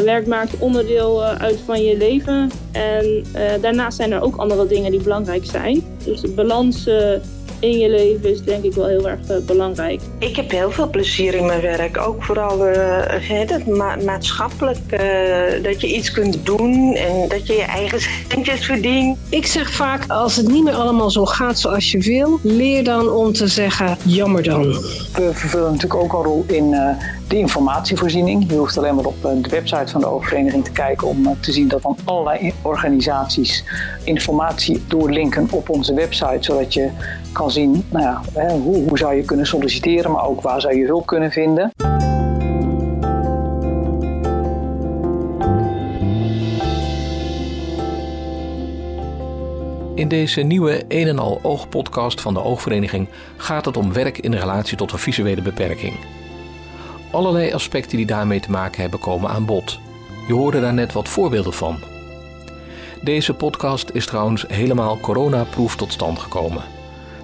ja, werk maakt onderdeel uit van je leven. En daarnaast zijn er ook andere dingen die belangrijk zijn. Dus de balans in je leven is denk ik wel heel erg uh, belangrijk. Ik heb heel veel plezier in mijn werk. Ook vooral uh, het ma maatschappelijk. Uh, dat je iets kunt doen en dat je je eigen centjes verdient. Ik zeg vaak, als het niet meer allemaal zo gaat zoals je wil... leer dan om te zeggen, jammer dan. We vervullen natuurlijk ook een rol in de informatievoorziening. Je hoeft alleen maar op de website van de oogvereniging te kijken... om te zien dat dan allerlei organisaties informatie doorlinken op onze website... zodat je kan zien nou ja, hoe, hoe zou je kunnen solliciteren, maar ook waar zou je hulp kunnen vinden. In deze nieuwe een en al oog podcast van de Oogvereniging gaat het om werk in relatie tot een visuele beperking. Allerlei aspecten die daarmee te maken hebben komen aan bod. Je hoorde daar net wat voorbeelden van. Deze podcast is trouwens helemaal coronaproof tot stand gekomen.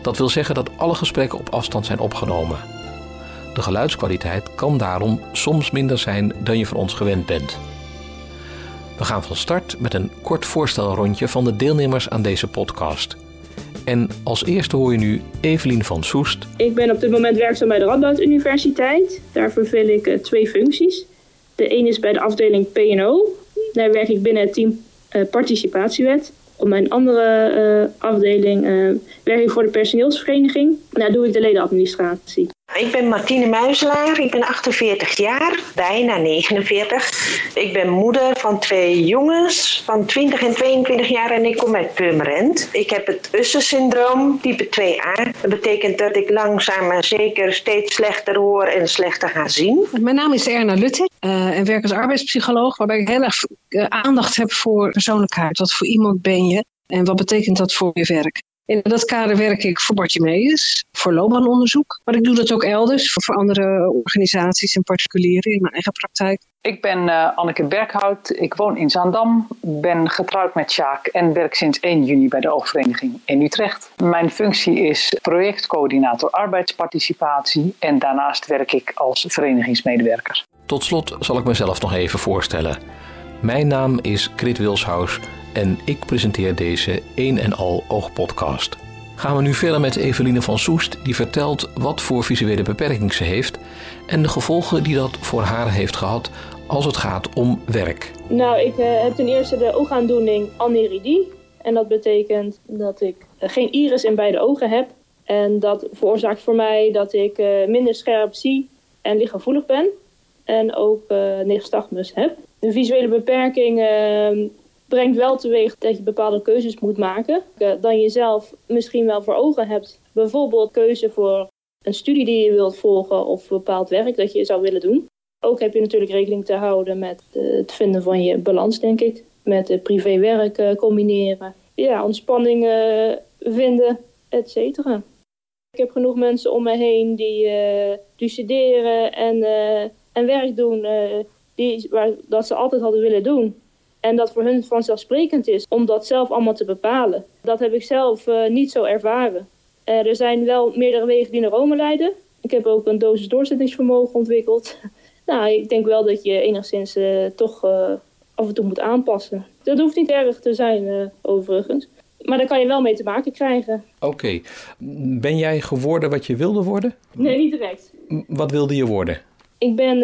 Dat wil zeggen dat alle gesprekken op afstand zijn opgenomen. De geluidskwaliteit kan daarom soms minder zijn dan je van ons gewend bent. We gaan van start met een kort voorstelrondje van de deelnemers aan deze podcast. En als eerste hoor je nu Evelien van Soest. Ik ben op dit moment werkzaam bij de Radboud Universiteit. Daar vervul ik uh, twee functies. De een is bij de afdeling P&O. Daar werk ik binnen het team uh, Participatiewet. Op mijn andere uh, afdeling werk ik voor de personeelsvereniging. Daar doe ik de ledenadministratie. Ik ben Martine Muizelaar, ik ben 48 jaar, bijna 49. Ik ben moeder van twee jongens van 20 en 22 jaar en ik kom uit Purmerend. Ik heb het Usher-syndroom, type 2a. Dat betekent dat ik langzaam maar zeker steeds slechter hoor en slechter ga zien. Mijn naam is Erna Lutte uh, en werk als arbeidspsycholoog, waarbij ik heel erg uh, aandacht heb voor persoonlijkheid. Wat voor iemand ben je en wat betekent dat voor je werk? In dat kader werk ik voor Bartimeus, voor loopbaanonderzoek. Maar ik doe dat ook elders, voor, andere organisaties en particulieren in mijn eigen praktijk. Ik ben uh, Anneke Berghout, ik woon in Zaandam, ben getrouwd met Sjaak en werk sinds 1 juni bij de Oogvereniging in Utrecht. Mijn functie is projectcoördinator arbeidsparticipatie en daarnaast werk ik als verenigingsmedewerker. Tot slot zal ik mezelf nog even voorstellen. Mijn naam is Krit Wilshuis en ik presenteer deze een en al oogpodcast. Gaan we nu verder met Eveline van Soest, die vertelt wat voor visuele beperking ze heeft en de gevolgen die dat voor haar heeft gehad als het gaat om werk. Nou, ik uh, heb ten eerste de oogaandoening aneridie. En dat betekent dat ik uh, geen iris in beide ogen heb. En dat veroorzaakt voor mij dat ik uh, minder scherp zie en lichtgevoelig ben. En ook uh, nystagmus heb. De visuele beperking ehm, brengt wel teweeg dat je bepaalde keuzes moet maken. Uh, dan je zelf misschien wel voor ogen hebt. Bijvoorbeeld keuze voor een studie die je wilt volgen of bepaald werk dat je zou willen doen. Ook heb je natuurlijk rekening te houden met uh, het vinden van je balans, denk ik. Met uh, privé-werk combineren. Ja, ontspanning vinden, et cetera. Ik heb genoeg mensen om me heen die, die studeren en, en werk doen die, waar, dat ze altijd hadden willen doen. En dat voor hun vanzelfsprekend is om dat zelf allemaal te bepalen. Dat heb ik zelf uh, niet zo ervaren. Uh, er zijn wel meerdere wegen die naar Rome leiden. Ik heb ook een dosis doorzettingsvermogen ontwikkeld. nou, ik denk wel dat je enigszins uh, toch af en toe moet aanpassen. Dat hoeft niet erg te zijn, overigens. Maar daar kan je wel mee te maken krijgen. Oké. Okay. Ben jij geworden wat je wilde worden? Nee, niet direct. Wat wilde je worden? Ik ben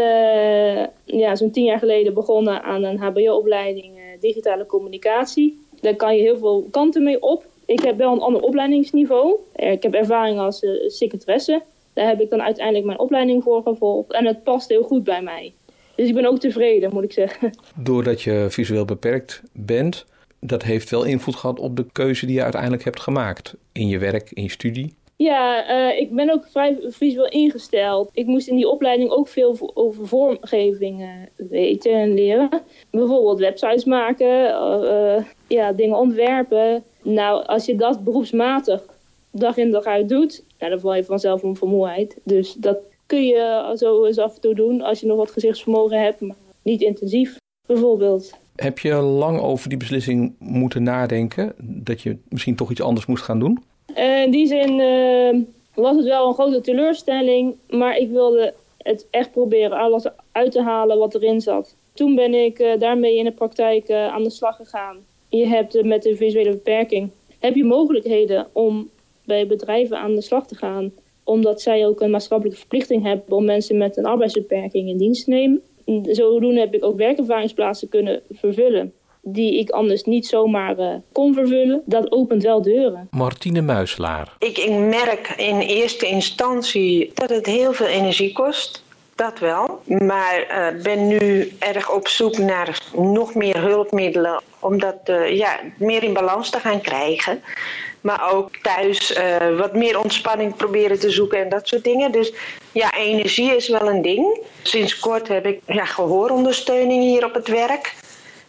ja, zo'n tien jaar geleden begonnen aan een HBO-opleiding digitale communicatie. Daar kan je heel veel kanten mee op. Ik heb wel een ander opleidingsniveau. Ik heb ervaring als uh, secretaresse. Daar heb ik dan uiteindelijk mijn opleiding voor gevolgd. En het past heel goed bij mij. Dus ik ben ook tevreden, moet ik zeggen. Doordat je visueel beperkt bent, dat heeft wel invloed gehad op de keuze die je uiteindelijk hebt gemaakt. In je werk, in je studie. Ja, uh, ik ben ook vrij visueel ingesteld. Ik moest in die opleiding ook veel over vormgeving weten en leren. Bijvoorbeeld websites maken, uh, ja, dingen ontwerpen. Nou, als je dat beroepsmatig dag in dag uit doet, nou, dan val je vanzelf om vermoeidheid. Dus dat kun je zo eens af en toe doen als je nog wat gezichtsvermogen hebt, maar niet intensief bijvoorbeeld. Heb je lang over die beslissing moeten nadenken dat je misschien toch iets anders moest gaan doen? In die zin uh, was het wel een grote teleurstelling, maar ik wilde het echt proberen alles uit te halen wat erin zat. Toen ben ik daarmee in de praktijk aan de slag gegaan. Je hebt met de visuele beperking heb je mogelijkheden om bij bedrijven aan de slag te gaan. Omdat zij ook een maatschappelijke verplichting hebben om mensen met een arbeidsbeperking in dienst te nemen. Zodoende heb ik ook werkervaringsplaatsen kunnen vervullen die ik anders niet zomaar uh, kon vervullen. Dat opent wel deuren. Martine Muislaar. Ik, ik merk in eerste instantie dat het heel veel energie kost. Dat wel. Maar uh, ben nu erg op zoek naar nog meer hulpmiddelen om dat uh, ja, meer in balans te gaan krijgen. Maar ook thuis uh, wat meer ontspanning proberen te zoeken en dat soort dingen. Dus ja, energie is wel een ding. Sinds kort heb ik ja, gehoorondersteuning hier op het werk.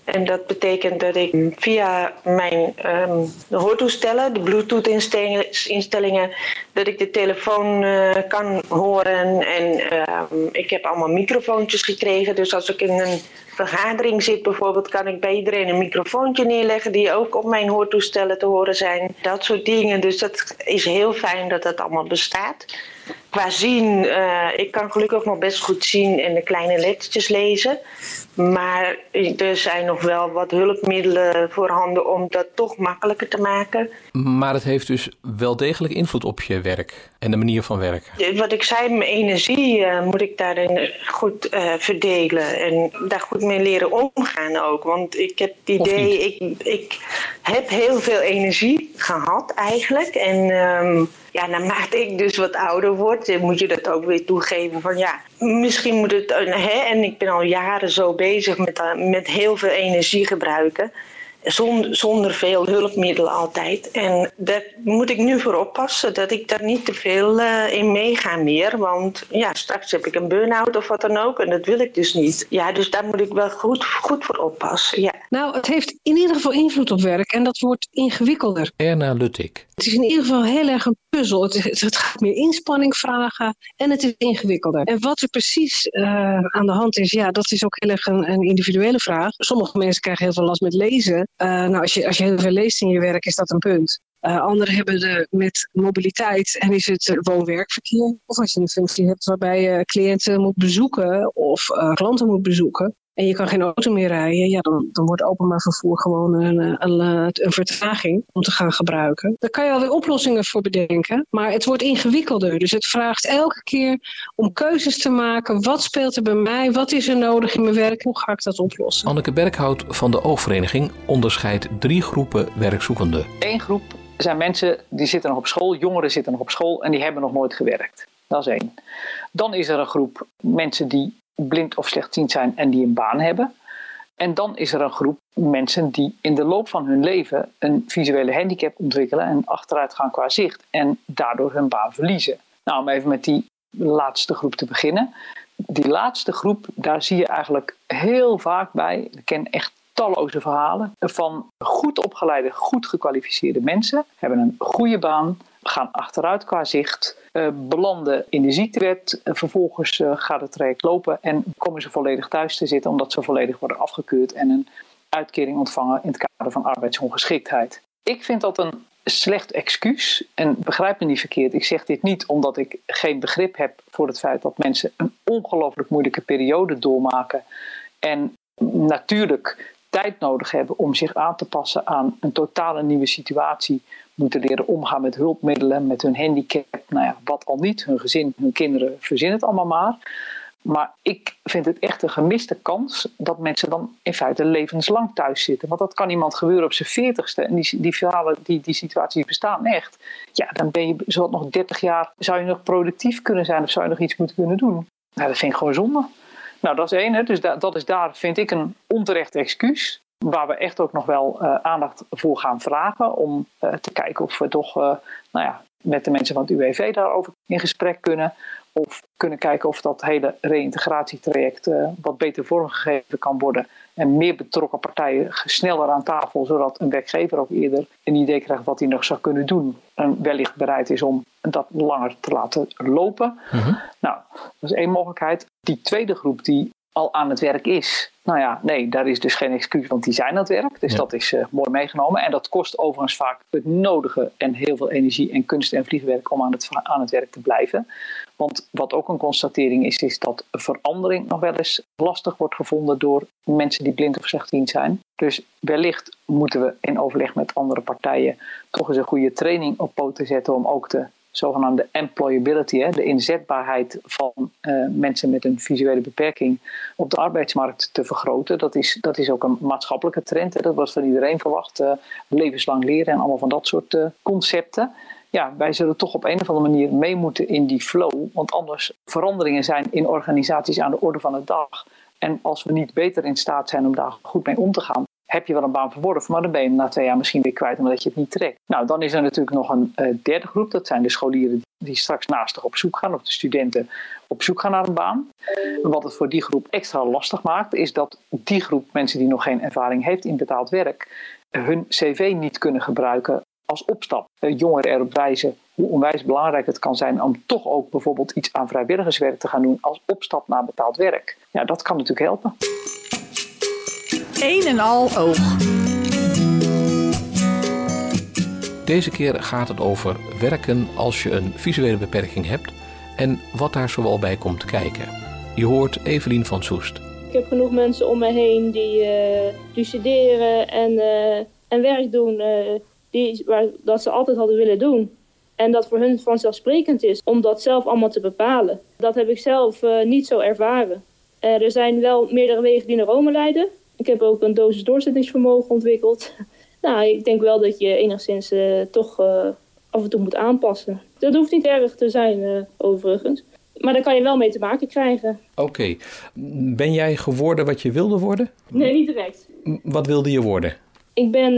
En dat betekent dat ik via mijn um, hoortoestellen, de Bluetooth-instellingen, dat ik de telefoon uh, kan horen. En uh, ik heb allemaal microfoontjes gekregen. Dus als ik in een vergadering zit bijvoorbeeld, kan ik bij iedereen een microfoontje neerleggen die ook op mijn hoortoestellen te horen zijn. Dat soort dingen. Dus dat is heel fijn dat dat allemaal bestaat. Qua zien, uh, ik kan gelukkig nog best goed zien en de kleine lettertjes lezen. Maar er zijn nog wel wat hulpmiddelen voorhanden om dat toch makkelijker te maken. Maar het heeft dus wel degelijk invloed op je werk en de manier van werken. Wat ik zei, mijn energie uh, moet ik daarin goed uh, verdelen en daar goed mee leren omgaan ook. Want ik heb het idee, ik, ik heb heel veel energie gehad eigenlijk. En um, ja, naarmate ik dus wat ouder word, moet je dat ook weer toegeven van ja, misschien moet het, hè, en ik ben al jaren zo bezig met, met heel veel energie gebruiken. Zonder, zonder veel hulpmiddelen altijd. En daar moet ik nu voor oppassen dat ik daar niet te veel uh, in meega meer. Want ja, straks heb ik een burn-out of wat dan ook. En dat wil ik dus niet. Ja, dus daar moet ik wel goed, goed voor oppassen. Ja. Nou, het heeft in ieder geval invloed op werk. En dat wordt ingewikkelder. Erna Luttik. Het is in ieder geval heel erg een puzzel. Het, het gaat meer inspanning vragen. En het is ingewikkelder. En wat er precies uh, aan de hand is, ja, dat is ook heel erg een, een individuele vraag. Sommige mensen krijgen heel veel last met lezen. Uh, nou, als je, als je heel veel leest in je werk, is dat een punt. Uh, anderen hebben de, met mobiliteit en is het woon-werkverkeer. Of als je een functie hebt waarbij je cliënten moet bezoeken of uh, klanten moet bezoeken. En je kan geen auto meer rijden, ja, dan, dan wordt openbaar vervoer gewoon een, een, een, vertraging om te gaan gebruiken. Daar kan je alweer oplossingen voor bedenken, maar het wordt ingewikkelder. Dus het vraagt elke keer om keuzes te maken. Wat speelt er bij mij? Wat is er nodig in mijn werk? Hoe ga ik dat oplossen? Anneke Berghout van de Oogvereniging onderscheidt drie groepen werkzoekenden. Eén groep zijn mensen die zitten nog op school, jongeren zitten nog op school en die hebben nog nooit gewerkt. Dat is één. Dan is er een groep mensen die blind of slechtziend zijn en die een baan hebben. En dan is er een groep mensen die in de loop van hun leven een visuele handicap ontwikkelen en achteruit gaan qua zicht en daardoor hun baan verliezen. Nou, om even met die laatste groep te beginnen. Die laatste groep, daar zie je eigenlijk heel vaak bij, ik ken echt talloze verhalen van goed opgeleide, goed gekwalificeerde mensen, hebben een goede baan, gaan achteruit qua zicht, uh, belanden in de ziektewet, vervolgens uh, gaat het traject lopen en komen ze volledig thuis te zitten omdat ze volledig worden afgekeurd en een uitkering ontvangen in het kader van arbeidsongeschiktheid. Ik vind dat een slecht excuus en begrijp me niet verkeerd. Ik zeg dit niet omdat ik geen begrip heb voor het feit dat mensen een ongelooflijk moeilijke periode doormaken en natuurlijk tijd nodig hebben om zich aan te passen aan een totale nieuwe situatie. Moeten leren omgaan met hulpmiddelen, met hun handicap, nou ja, wat al niet. Hun gezin, hun kinderen, verzin het allemaal maar. Maar ik vind het echt een gemiste kans dat mensen dan in feite levenslang thuis zitten. Want dat kan iemand gebeuren op zijn veertigste. En die, die verhalen, die, die situaties bestaan echt. Ja, dan ben je zo nog 30 jaar, zou je nog productief kunnen zijn of zou je nog iets moeten kunnen doen. Nou, dat vind ik gewoon zonde. Nou, dat is één. Hè. Dus da dat is daar, vind ik, een onterecht excuus. Waar we echt ook nog wel uh, aandacht voor gaan vragen. Om uh, te kijken of we toch uh, nou ja, met de mensen van het UWV daarover in gesprek kunnen. Of kunnen kijken of dat hele reïntegratietraject wat beter vormgegeven kan worden. En meer betrokken partijen sneller aan tafel. Zodat een werkgever ook eerder een idee krijgt wat hij nog zou kunnen doen. En wellicht bereid is om dat langer te laten lopen. Mm -hmm. Nou, dat is één mogelijkheid. Die tweede groep die al aan het werk is. Nou ja, nee, daar is dus geen excuus, want die zijn aan het werk. Dus dat is uh, mooi meegenomen. En dat kost overigens vaak het nodige en heel veel energie en kunst en vliegwerk om aan het, aan het werk te blijven. Want wat ook een constatering is, is dat verandering nog wel eens lastig wordt gevonden door mensen die blind of slechtziend zijn. Dus wellicht moeten we in overleg met andere partijen toch eens een goede training op poten zetten om ook de zogenaamde employability, hè, de inzetbaarheid van uh, mensen met een visuele beperking op de arbeidsmarkt te vergroten. Dat is, dat is ook een maatschappelijke trend. Hè. Dat wordt van iedereen verwacht. Uh, levenslang leren en allemaal van dat soort uh, concepten. Ja, wij zullen toch op een of andere manier mee moeten in die flow. Want anders veranderingen zijn in organisaties aan de orde van de dag. En als we niet beter in staat zijn om daar goed mee om te gaan, heb je wel een baan verworven, maar dan ben je na twee jaar misschien weer kwijt omdat je het niet trekt. Nou, dan is er natuurlijk nog een uh, derde groep. Dat zijn de scholieren die straks naastig op zoek gaan, of de studenten op zoek gaan naar een baan. Wat het voor die groep extra lastig maakt, is dat die groep mensen die nog geen ervaring heeft in betaald werk, hun cv niet kunnen gebruiken als opstap. Uh, jongeren erop wijzen hoe onwijs belangrijk het kan zijn om toch ook bijvoorbeeld iets aan vrijwilligerswerk te gaan doen als opstap naar betaald werk. Ja, dat kan natuurlijk helpen een en al oog. Deze keer gaat het over werken als je een visuele beperking hebt en wat daar zoal bij komt kijken. Je hoort Evelien van Soest. Ik heb genoeg mensen om me heen die, uh, die studeren en, uh, en werk doen uh, die, waar, dat ze altijd hadden willen doen. En dat voor hun vanzelfsprekend is om dat zelf allemaal te bepalen. Dat heb ik zelf niet zo ervaren. er zijn wel meerdere wegen die naar Rome leiden. Ik heb ook een dosis doorzettingsvermogen ontwikkeld. nou, ik denk wel dat je enigszins uh, toch uh, af en toe moet aanpassen. Dat hoeft niet erg te zijn, uh, overigens. Maar daar kan je wel mee te maken krijgen. Oké. Okay. Ben jij geworden wat je wilde worden? Nee, niet direct. Wat wilde je worden? Ik ben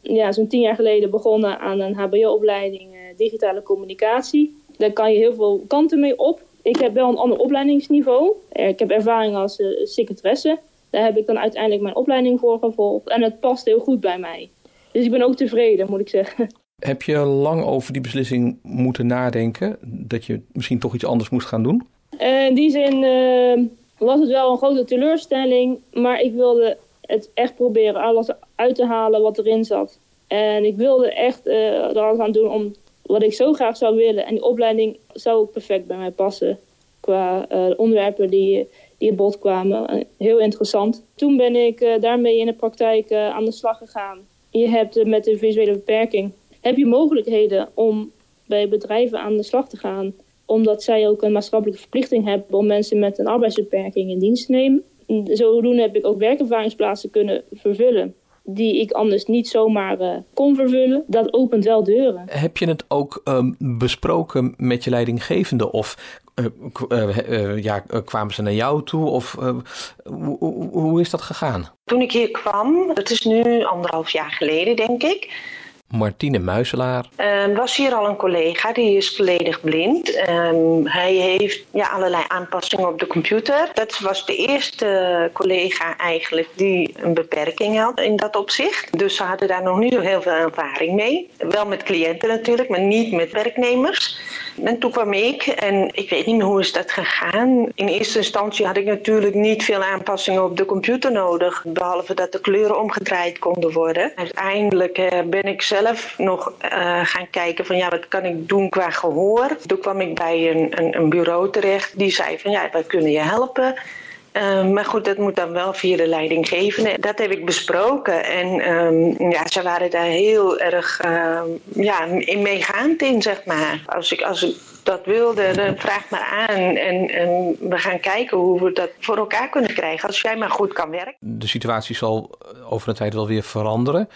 ja, zo'n tien jaar geleden begonnen aan een HBO-opleiding digitale communicatie. Daar kan je heel veel kanten mee op. Ik heb wel een ander opleidingsniveau. Ik heb ervaring als secretaresse. Daar heb ik dan uiteindelijk mijn opleiding voor gevolgd. En het past heel goed bij mij. Dus ik ben ook tevreden, moet ik zeggen. Heb je lang over die beslissing moeten nadenken? Dat je misschien toch iets anders moest gaan doen? Uh, in die zin uh, was het wel een grote teleurstelling. Maar ik wilde het echt proberen alles uit te halen wat erin zat. En ik wilde echt uh, er alles aan doen om wat ik zo graag zou willen. En die opleiding zou ook perfect bij mij passen. Qua onderwerpen die die bod kwamen. Heel interessant. Toen ben ik uh, daarmee in de praktijk uh, aan de slag gegaan. Je hebt met de visuele beperking heb je mogelijkheden om bij bedrijven aan de slag te gaan. Omdat zij ook een maatschappelijke verplichting hebben om mensen met een arbeidsbeperking in dienst te nemen. Zodoende heb ik ook werkervaringsplaatsen kunnen vervullen die ik anders niet zomaar kon vervullen. Dat opent wel deuren. Heb je het ook um, besproken met je leidinggevende? Of uh, uh, ja, kwamen ze naar jou toe? Of hoe, hoe is dat gegaan? Toen ik hier kwam, dat is nu anderhalf jaar geleden denk ik Martine Muiselaar. Uh, was hier al een collega, die is volledig blind. Uh, hij heeft ja, allerlei aanpassingen op de computer. Dat was de eerste collega eigenlijk die een beperking had in dat opzicht. Dus ze hadden daar nog niet zo heel veel ervaring mee. Wel met cliënten natuurlijk, maar niet met werknemers. En toen kwam ik en ik weet niet hoe is dat gegaan. In eerste instantie had ik natuurlijk niet veel aanpassingen op de computer nodig. Behalve dat de kleuren omgedraaid konden worden. Uiteindelijk uh, ben ik zelf nog uh, gaan kijken van ja, wat kan ik doen qua gehoor. Toen kwam ik bij een, een, een bureau terecht die zei van ja, wij kunnen je helpen. Uh, maar goed, dat moet dan wel via de leidinggevende. Dat heb ik besproken. En um, ja, ze waren daar heel erg uh, ja, in meegaand in, zeg maar. Als ik, als ik dat wilde, dan vraag maar aan. En, en we gaan kijken hoe we dat voor elkaar kunnen krijgen. Als jij maar goed kan werken. De situatie zal over een tijd wel weer veranderen.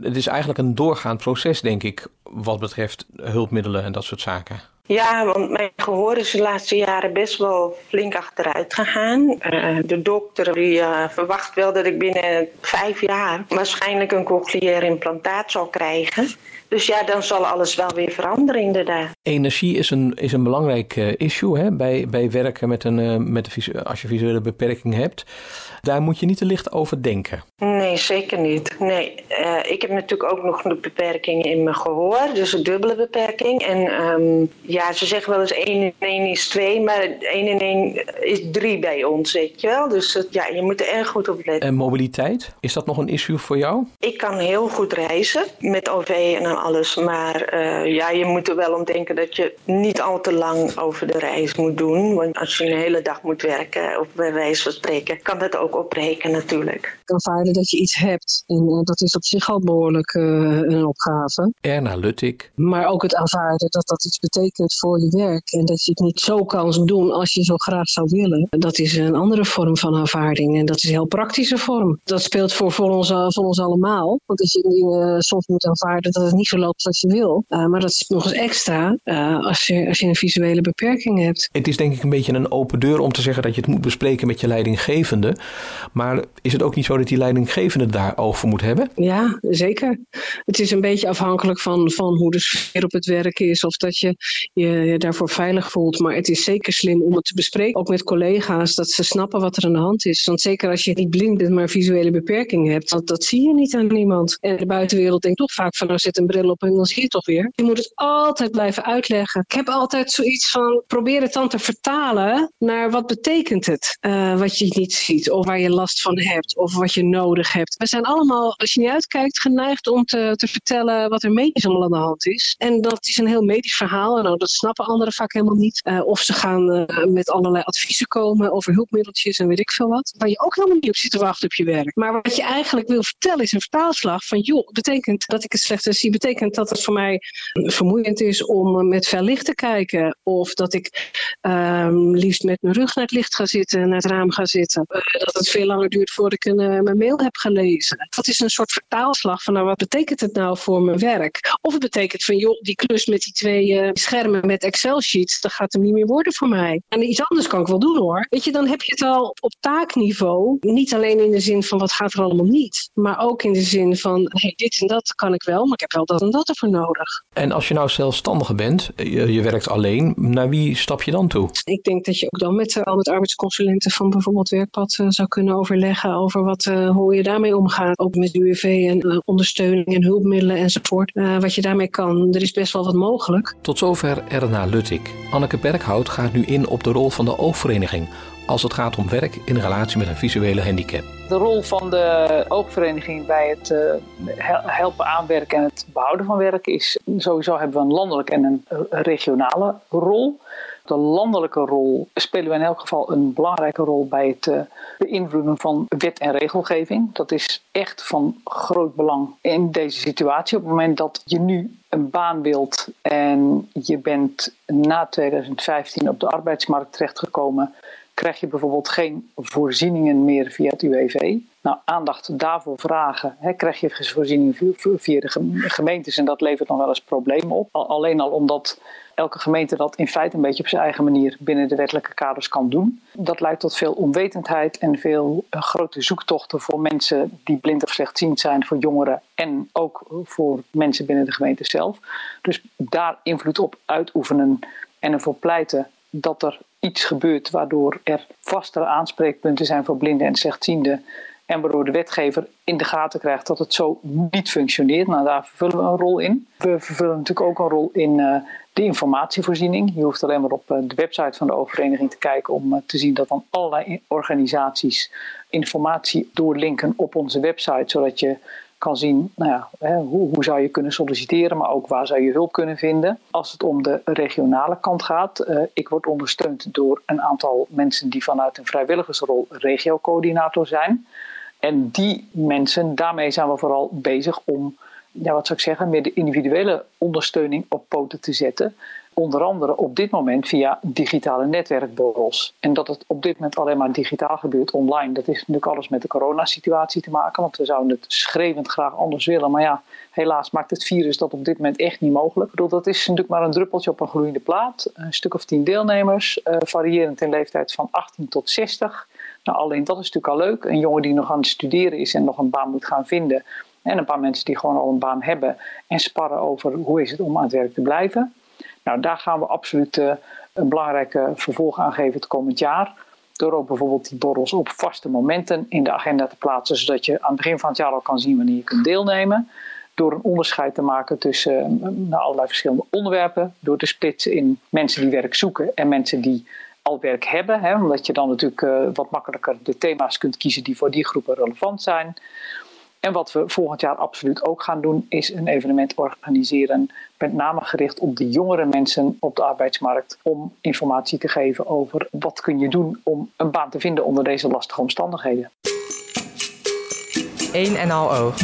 Het is eigenlijk een doorgaand proces, denk ik, wat betreft hulpmiddelen en dat soort zaken. Ja, want mijn gehoor is de laatste jaren best wel flink achteruit gegaan. Uh, de dokter die, uh, verwacht wel dat ik binnen vijf jaar waarschijnlijk een cochleair implantaat zal krijgen. Dus ja, dan zal alles wel weer veranderen inderdaad. Energie is een, is een belangrijk uh, issue hè? Bij, bij werken met een, met een, als je visuele beperking hebt. Daar moet je niet te licht over denken. Nee, zeker niet. Nee, uh, ik heb natuurlijk ook nog een beperking in mijn gehoor, dus een dubbele beperking. En um, ja, ze zeggen wel eens 1 in 1 is 2, maar 1 in 1 is 3 bij ons, weet je wel. Dus ja, je moet er erg goed op letten. En mobiliteit, is dat nog een issue voor jou? Ik kan heel goed reizen met OV en alles, maar uh, ja, je moet er wel om denken dat je niet al te lang over de reis moet doen. Want als je een hele dag moet werken, of bij wijze van spreken, kan dat ook opbreken natuurlijk. Aanvaarden dat je iets hebt en uh, dat is op zich al behoorlijk uh, een opgave. Erna Luttik. Maar ook het aanvaarden dat dat iets betekent voor je werk en dat je het niet zo kan doen als je zo graag zou willen. Dat is een andere vorm van aanvaarding en dat is een heel praktische vorm. Dat speelt voor, voor, ons, voor ons allemaal. Want als je dingen soms moet aanvaarden dat het niet zo loopt zoals je wil. Uh, maar dat is nog eens extra als, je, als je een visuele beperking hebt. Het is denk ik een beetje een open deur om te zeggen dat je het moet bespreken met je leidinggevende. Maar is het ook niet zo dat die leidinggevende daar oog voor moet hebben? Ja, zeker. Het is een beetje afhankelijk van, van hoe de sfeer op het werk is of dat je je daarvoor veilig voelt. Maar het is zeker slim om het te bespreken, ook met collega's, dat ze snappen wat er aan de hand is. Want zeker als je niet blind bent, maar visuele beperking hebt, dat, dat zie je niet aan niemand. En de buitenwereld denkt toch vaak van, nou zet een bril op en dan zie toch weer. Je moet het altijd blijven uitleggen. Ik heb altijd zoiets van, probeer het dan te vertalen naar wat betekent het, uh, wat je niet ziet, of waar je last van hebt, of wat je nodig hebt. We zijn allemaal, als je niet uitkijkt, geneigd om te, te vertellen wat er medisch allemaal aan de hand is. En dat is een heel medisch verhaal, en nou, dat snappen anderen vaak helemaal niet. Uh, of ze gaan uh, met allerlei adviezen komen over hulpmiddeltjes en weet ik veel wat. Waar je ook helemaal niet op zit te wachten op je werk. Maar wat je eigenlijk wil vertellen is een vertaalslag van, joh, betekent dat ik het slechter zie, betekent dat het voor mij vermoeiend is om met veel licht te kijken. Of dat ik um, liefst met mijn rug naar het licht ga zitten, naar het raam ga zitten. Het veel langer duurt voordat ik een, uh, mijn mail heb gelezen. Dat is een soort vertaalslag van nou, wat betekent het nou voor mijn werk? Of het betekent van joh, die klus met die twee uh, schermen met Excel sheets, dat gaat hem niet meer worden voor mij. En iets anders kan ik wel doen hoor. Weet je, dan heb je het al op taakniveau. Niet alleen in de zin van wat gaat er allemaal niet. Maar ook in de zin van hey, dit en dat kan ik wel, maar ik heb wel dat en dat ervoor nodig. En als je nou zelfstandige bent, je, je werkt alleen, naar wie stap je dan toe? Ik denk dat je ook dan met, uh, met arbeidsconsulenten van bijvoorbeeld Werkpad uh, zou kunnen overleggen over wat, uh, hoe je daarmee omgaat. Ook met UWV en ondersteuning en hulpmiddelen enzovoort. wat je daarmee kan. Er is best wel wat mogelijk. Tot zover Erna Luttik. Anneke Berghout gaat nu in op de rol van de oogvereniging als het gaat om werk in relatie met een visuele handicap. De rol van de oogvereniging bij het helpen aanwerken en het behouden van werk is sowieso hebben we een landelijke en een regionale rol. De landelijke rol spelen we in elk geval een belangrijke rol bij het uh, beïnvloeden van wet en regelgeving. Dat is echt van groot belang in deze situatie. Op het moment dat je nu een baan wilt en je bent na 2015 op de arbeidsmarkt terechtgekomen, krijg je bijvoorbeeld geen voorzieningen meer via het UWV. Nou, aandacht daarvoor vragen. Hè, krijg je voorzieningen via de gemeentes en dat levert nog wel eens problemen op. Alleen al omdat elke gemeente dat in feite een beetje op zijn eigen manier binnen de wettelijke kaders kan doen. Dat leidt tot veel onwetendheid en veel uh, grote zoektochten voor mensen die blind of slechtziend zijn, voor jongeren en ook voor mensen binnen de gemeente zelf. Dus daar invloed op uitoefenen en ervoor pleiten dat er iets gebeurt waardoor er vastere aanspreekpunten zijn voor blinden en slechtzienden. En waardoor de wetgever in de gaten krijgt dat het zo niet functioneert. Nou, daar vervullen we een rol in. We vervullen natuurlijk ook een rol in uh, de informatievoorziening. Je hoeft alleen maar op uh, de website van de oogvereniging te kijken om uh, te zien dat dan allerlei organisaties informatie doorlinken op onze website, zodat je kan zien nou ja, hè, hoe, hoe, zou je kunnen solliciteren, maar ook waar zou je hulp kunnen vinden. Als het om de regionale kant gaat, uh, ik word ondersteund door een aantal mensen die vanuit een vrijwilligersrol regiocoördinator zijn. En die mensen, daarmee zijn we vooral bezig om, ja, wat zou ik zeggen, meer de individuele ondersteuning op poten te zetten. Onder andere op dit moment via digitale netwerkborrels. En dat het op dit moment alleen maar digitaal gebeurt, online, dat heeft natuurlijk alles met de coronasituatie te maken. Want we zouden het schreeuwend graag anders willen. Maar ja, helaas maakt het virus dat op dit moment echt niet mogelijk. Bedoel, dat is natuurlijk maar een druppeltje op een gloeiende plaat. Een stuk of tien deelnemers, uh, variërend in leeftijd van 18 tot 60. Nou, alleen dat is natuurlijk al leuk. Een jongen die nog aan het studeren is en nog een baan moet gaan vinden En een paar mensen die gewoon al een baan hebben en sparren over hoe is het om aan het werk te blijven. Nou, daar gaan we absoluut uh, een belangrijke vervolg aan geven het komend jaar. Door ook bijvoorbeeld die borrels op vaste momenten in de agenda te plaatsen, zodat je aan het begin van het jaar al kan zien wanneer je kunt deelnemen. Door een onderscheid te maken tussen uh, allerlei verschillende onderwerpen. Door te splitsen in mensen die werk zoeken en mensen die al werk hebben. Hè, omdat je dan natuurlijk uh, wat makkelijker de thema's kunt kiezen die voor die groepen relevant zijn. En wat we volgend jaar absoluut ook gaan doen, is een evenement organiseren. Met name gericht op de jongere mensen op de arbeidsmarkt. Om informatie te geven over wat kun je doen om een baan te vinden onder deze lastige omstandigheden. Eén en al oog.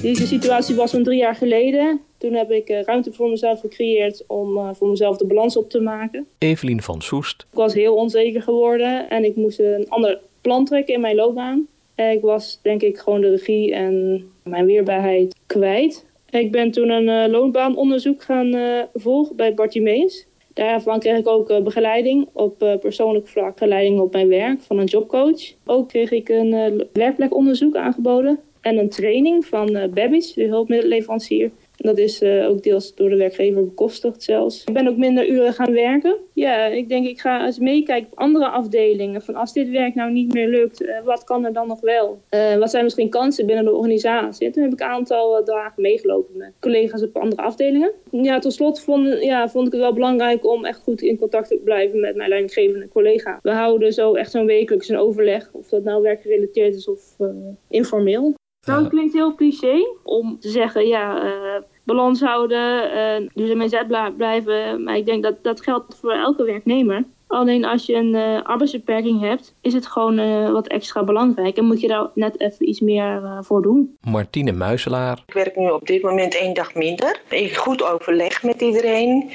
Deze situatie was van drie jaar geleden. Toen heb ik eh, ruimte voor mezelf gecreëerd om uh, voor mezelf de balans op te maken. Evelien van Soest. Ik was heel onzeker geworden en ik moest een ander plan trekken in mijn loopbaan. Ik was denk ik gewoon de regie en mijn weerbaarheid kwijt. Ik ben toen een loonbaanonderzoek gaan volgen bij Bartimeus. Daarvan kreeg ik ook begeleiding op persoonlijk vlak, begeleiding op mijn werk van een jobcoach. Ook kreeg ik een werkplekonderzoek aangeboden en een training van Babbage, de hulpmiddelenleverancier. Dat is uh, ook deels door de werkgever bekostigd zelfs. Ik ben ook minder uren gaan werken. Ja, ik denk ik ga eens meekijken op andere afdelingen. Van als dit werk nou niet meer lukt, uh, wat kan er dan nog wel? Uh, wat zijn misschien kansen binnen de organisatie? toen heb ik een aantal dagen meegelopen met collega's op andere afdelingen. Ja, tot slot vond, ja, vond ik het wel belangrijk om echt goed in contact te blijven met mijn leidinggevende collega. We houden zo echt zo'n wekelijks een overleg, of dat nou werkgerelateerd is of informeel. Nou, het klinkt heel cliché om te zeggen, ja, uh, balans houden, uh, dus in zet blijven. Maar ik denk dat dat geldt voor elke werknemer. Alleen als je een uh, arbeidsbeperking hebt, is het gewoon wat extra belangrijk. En moet je daar net even iets meer voor doen. Martine Muiselaar. Ik werk nu op dit moment één dag minder. Ik goed overleg met iedereen.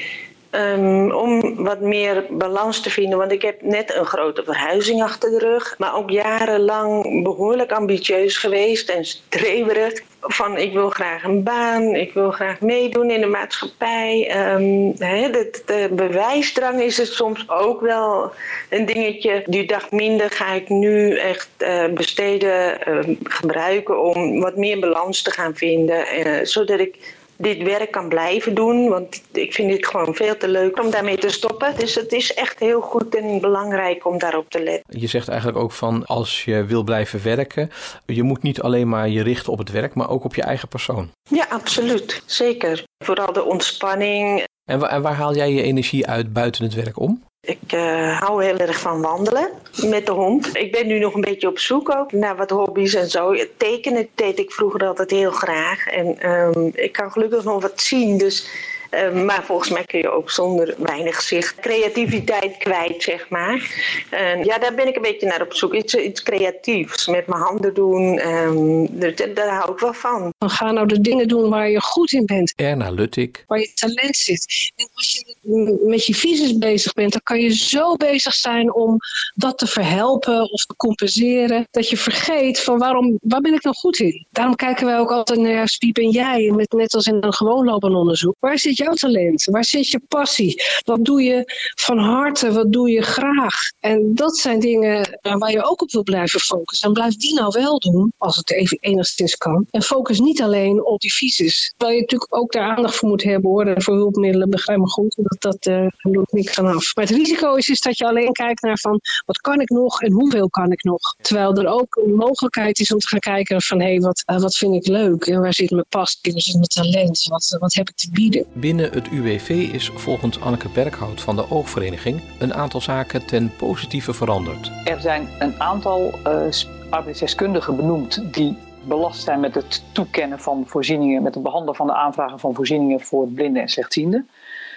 Um, om wat meer balans te vinden. Want ik heb net een grote verhuizing achter de rug. Maar ook jarenlang behoorlijk ambitieus geweest en streverig. Van ik wil graag een baan, ik wil graag meedoen in de maatschappij. Um, de, bewijsdrang is het soms ook wel een dingetje. Die dag minder ga ik nu echt uh, besteden, uh, gebruiken om wat meer balans te gaan vinden. Uh, zodat ik dit werk kan blijven doen. Want ik vind het gewoon veel te leuk om daarmee te stoppen. Dus het is echt heel goed en belangrijk om daarop te letten. Je zegt eigenlijk ook van als je wil blijven werken, je moet niet alleen maar je richten op het werk, maar ook op je eigen persoon. Ja, absoluut. Zeker. Vooral de ontspanning. En waar, en waar haal jij je energie uit buiten het werk om? Ik uh, hou heel erg van wandelen met de hond. Ik ben nu nog een beetje op zoek ook naar wat hobby's en zo. Tekenen deed ik vroeger altijd heel graag. En um, ik kan gelukkig nog wat zien. Dus uh, maar volgens mij kun je ook zonder weinig zicht creativiteit kwijt, zeg maar. En ja, daar ben ik een beetje naar op zoek. Iets, iets creatiefs, met mijn handen doen. Um, daar, daar hou ik wel van. Ga nou de dingen doen waar je goed in bent. Erna Luttik. Waar je talent zit. En als je met je visus bezig bent, dan kan je zo bezig zijn om dat te verhelpen of te compenseren. Dat je vergeet van waarom, waar ben ik nou goed in? Daarom kijken wij ook altijd naar wie ben jij? Met, net als in een gewoon lopen onderzoek. Waar zit jouw talent? Waar zit je passie? Wat doe je van harte? Wat doe je graag? En dat zijn dingen waar je ook op wil blijven focussen. En blijf die nou wel doen, als het even enigszins kan. En focus niet alleen op die visus. Terwijl je natuurlijk ook daar aandacht voor moet hebben hoor. En voor hulpmiddelen, begrijp me goed. Dat, dat uh, doet niks aan af. Maar het risico is, is dat je alleen kijkt naar van wat kan ik nog en hoeveel kan ik nog. Terwijl er ook een mogelijkheid is om te gaan kijken van hé, hey, wat, uh, wat vind ik leuk? En waar zit mijn passie? Waar zit mijn talent? Wat, wat heb ik te bieden? Binnen het UWV is volgens Anneke Berghout van de Oogvereniging een aantal zaken ten positieve veranderd. Er zijn een aantal uh, arbeidsdeskundigen benoemd die belast zijn met het toekennen van voorzieningen, met het behandelen van de aanvragen van voorzieningen voor blinden en slechtzienden.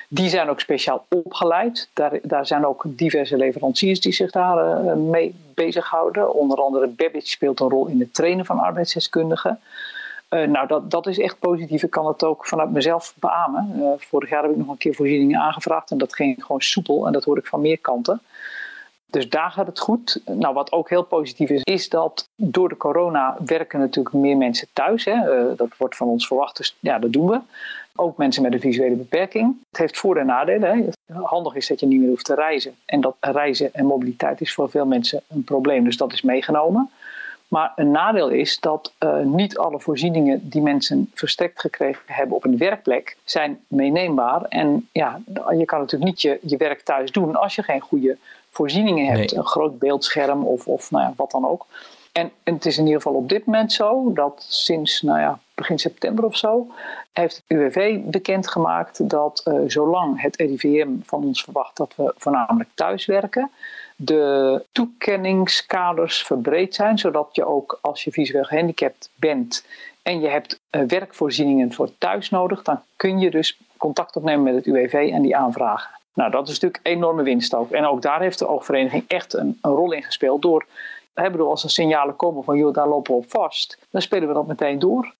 Die zijn ook speciaal opgeleid. Daar, daar zijn ook diverse leveranciers die zich daar uh, mee bezighouden. Onder andere Babbage speelt een rol in het trainen van arbeidsdeskundigen. Uh, nou, dat, dat is echt positief. Ik kan het ook vanuit mezelf beamen. Uh, vorig jaar heb ik nog een keer voorzieningen aangevraagd en dat ging gewoon soepel en dat hoor ik van meer kanten. Dus daar gaat het goed. Nou, wat ook heel positief is, is dat door de corona werken natuurlijk meer mensen thuis. Hè. Uh, dat wordt van ons verwacht, dus ja, dat doen we. Ook mensen met een visuele beperking. Het heeft voor- en nadelen. Hè. Handig is dat je niet meer hoeft te reizen. En dat reizen en mobiliteit is voor veel mensen een probleem, dus dat is meegenomen. Maar een nadeel is dat uh, niet alle voorzieningen die mensen verstrekt gekregen hebben op een werkplek zijn meeneembaar. En ja, je kan natuurlijk niet je, je werk thuis doen als je geen goede voorzieningen hebt. Een groot beeldscherm of, of nou ja, wat dan ook. En, en, het is in ieder geval op dit moment zo dat sinds nou ja, begin september of zo heeft het UWV bekendgemaakt dat uh, zolang het RIVM van ons verwacht dat we voornamelijk thuis werken, de toekenningskaders verbreed zijn, zodat je ook als je visueel gehandicapt bent en je hebt uh, werkvoorzieningen voor thuis nodig, dan kun je dus contact opnemen met het UWV en die aanvragen. Nou, dat is natuurlijk enorme winst ook. En ook daar heeft de oogvereniging echt een, rol in gespeeld door hè, bedoel, als er signalen komen van joh, daar lopen we op vast, dan spelen we dat meteen door.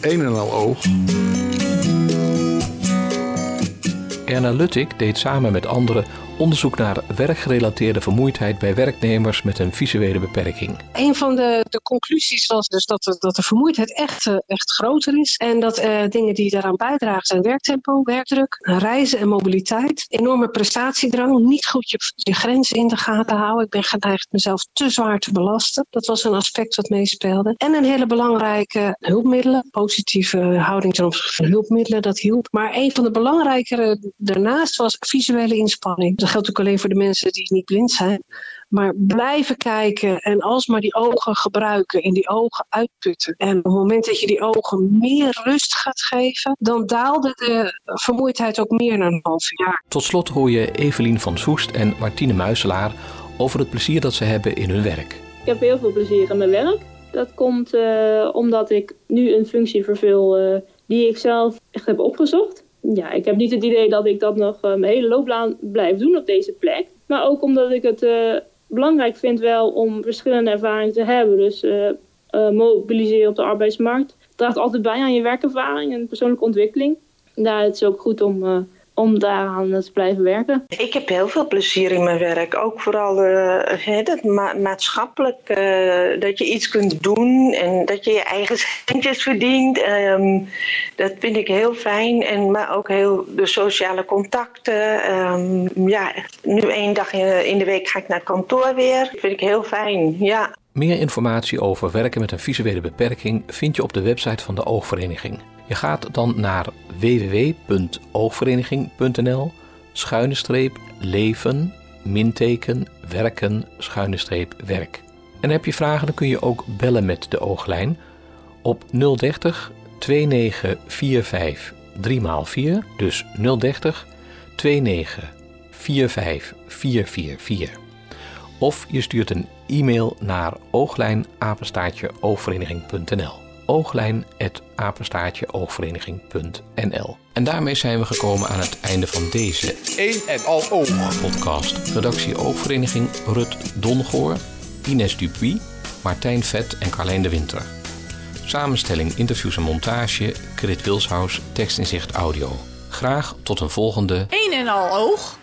Een en al oog. Erna Luttig deed samen met anderen onderzoek naar werkgerelateerde vermoeidheid bij werknemers met een visuele beperking. Een van de, de conclusies was dus dat de, dat de vermoeidheid echt, eh, echt groter is. En dat uh, dingen die daaraan bijdragen zijn werktempo, werkdruk, reizen en mobiliteit. Enorme prestatiedrang, niet goed je, je grenzen in de gaten houden. Ik ben geneigd mezelf te zwaar te belasten. Dat was een aspect wat meespeelde. En een hele belangrijke hulpmiddelen, positieve houding ten opzichte van hulpmiddelen, dat hielp. Maar een van de belangrijkere daarnaast was visuele inspanning geldt ook alleen voor de mensen die niet blind zijn. Maar blijven kijken en alsmaar die ogen gebruiken en die ogen uitputten. En op het moment dat je die ogen meer rust gaat geven, dan daalde de vermoeidheid ook meer naar een half jaar. Tot slot hoor je Evelien van Soest en Martine Muiselaar over het plezier dat ze hebben in hun werk. Ik heb heel veel plezier in mijn werk. Dat komt uh, omdat ik nu een functie vervul uh, die ik zelf echt heb opgezocht ja, ik heb niet het idee dat ik dat nog uh, mijn hele loopbaan blijf doen op deze plek. Maar ook omdat ik het uh, belangrijk vind wel om verschillende ervaringen te hebben. Dus uh, mobiliseren op de arbeidsmarkt draagt altijd bij aan je werkervaring en persoonlijke ontwikkeling. Daar is het ook goed om om daaraan te blijven werken? Ik heb heel veel plezier in mijn werk. Ook vooral uh, dat ma maatschappelijk, uh, dat je iets kunt doen en dat je je eigen centjes verdient. Um, dat vind ik heel fijn. En, maar ook heel de sociale contacten. Um, ja, nu één dag in de week ga ik naar het kantoor weer. Dat vind ik heel fijn, ja. Meer informatie over werken met een visuele beperking vind je op de website van de Oogvereniging. Je gaat dan naar www.oogvereniging.nl schuine streep leven werken schuine streep werk. En heb je vragen dan kun je ook bellen met de ooglijn op 030 2945 3x4 dus 030 2945 444. Of je stuurt een e-mail naar ooglijnapenstaatjeoogvereniging.nl ooglijnapenstaatjeoogvereniging.nl En daarmee zijn we gekomen aan het einde van deze Eén en al oog podcast. Redactie Oogvereniging Rut Dongoor, Ines Dupuy, Martijn Vet en Carlijn de Winter. Samenstelling, interviews en montage, Krit Wilshuis, tekstinzicht audio. Graag tot een volgende Eén en al oog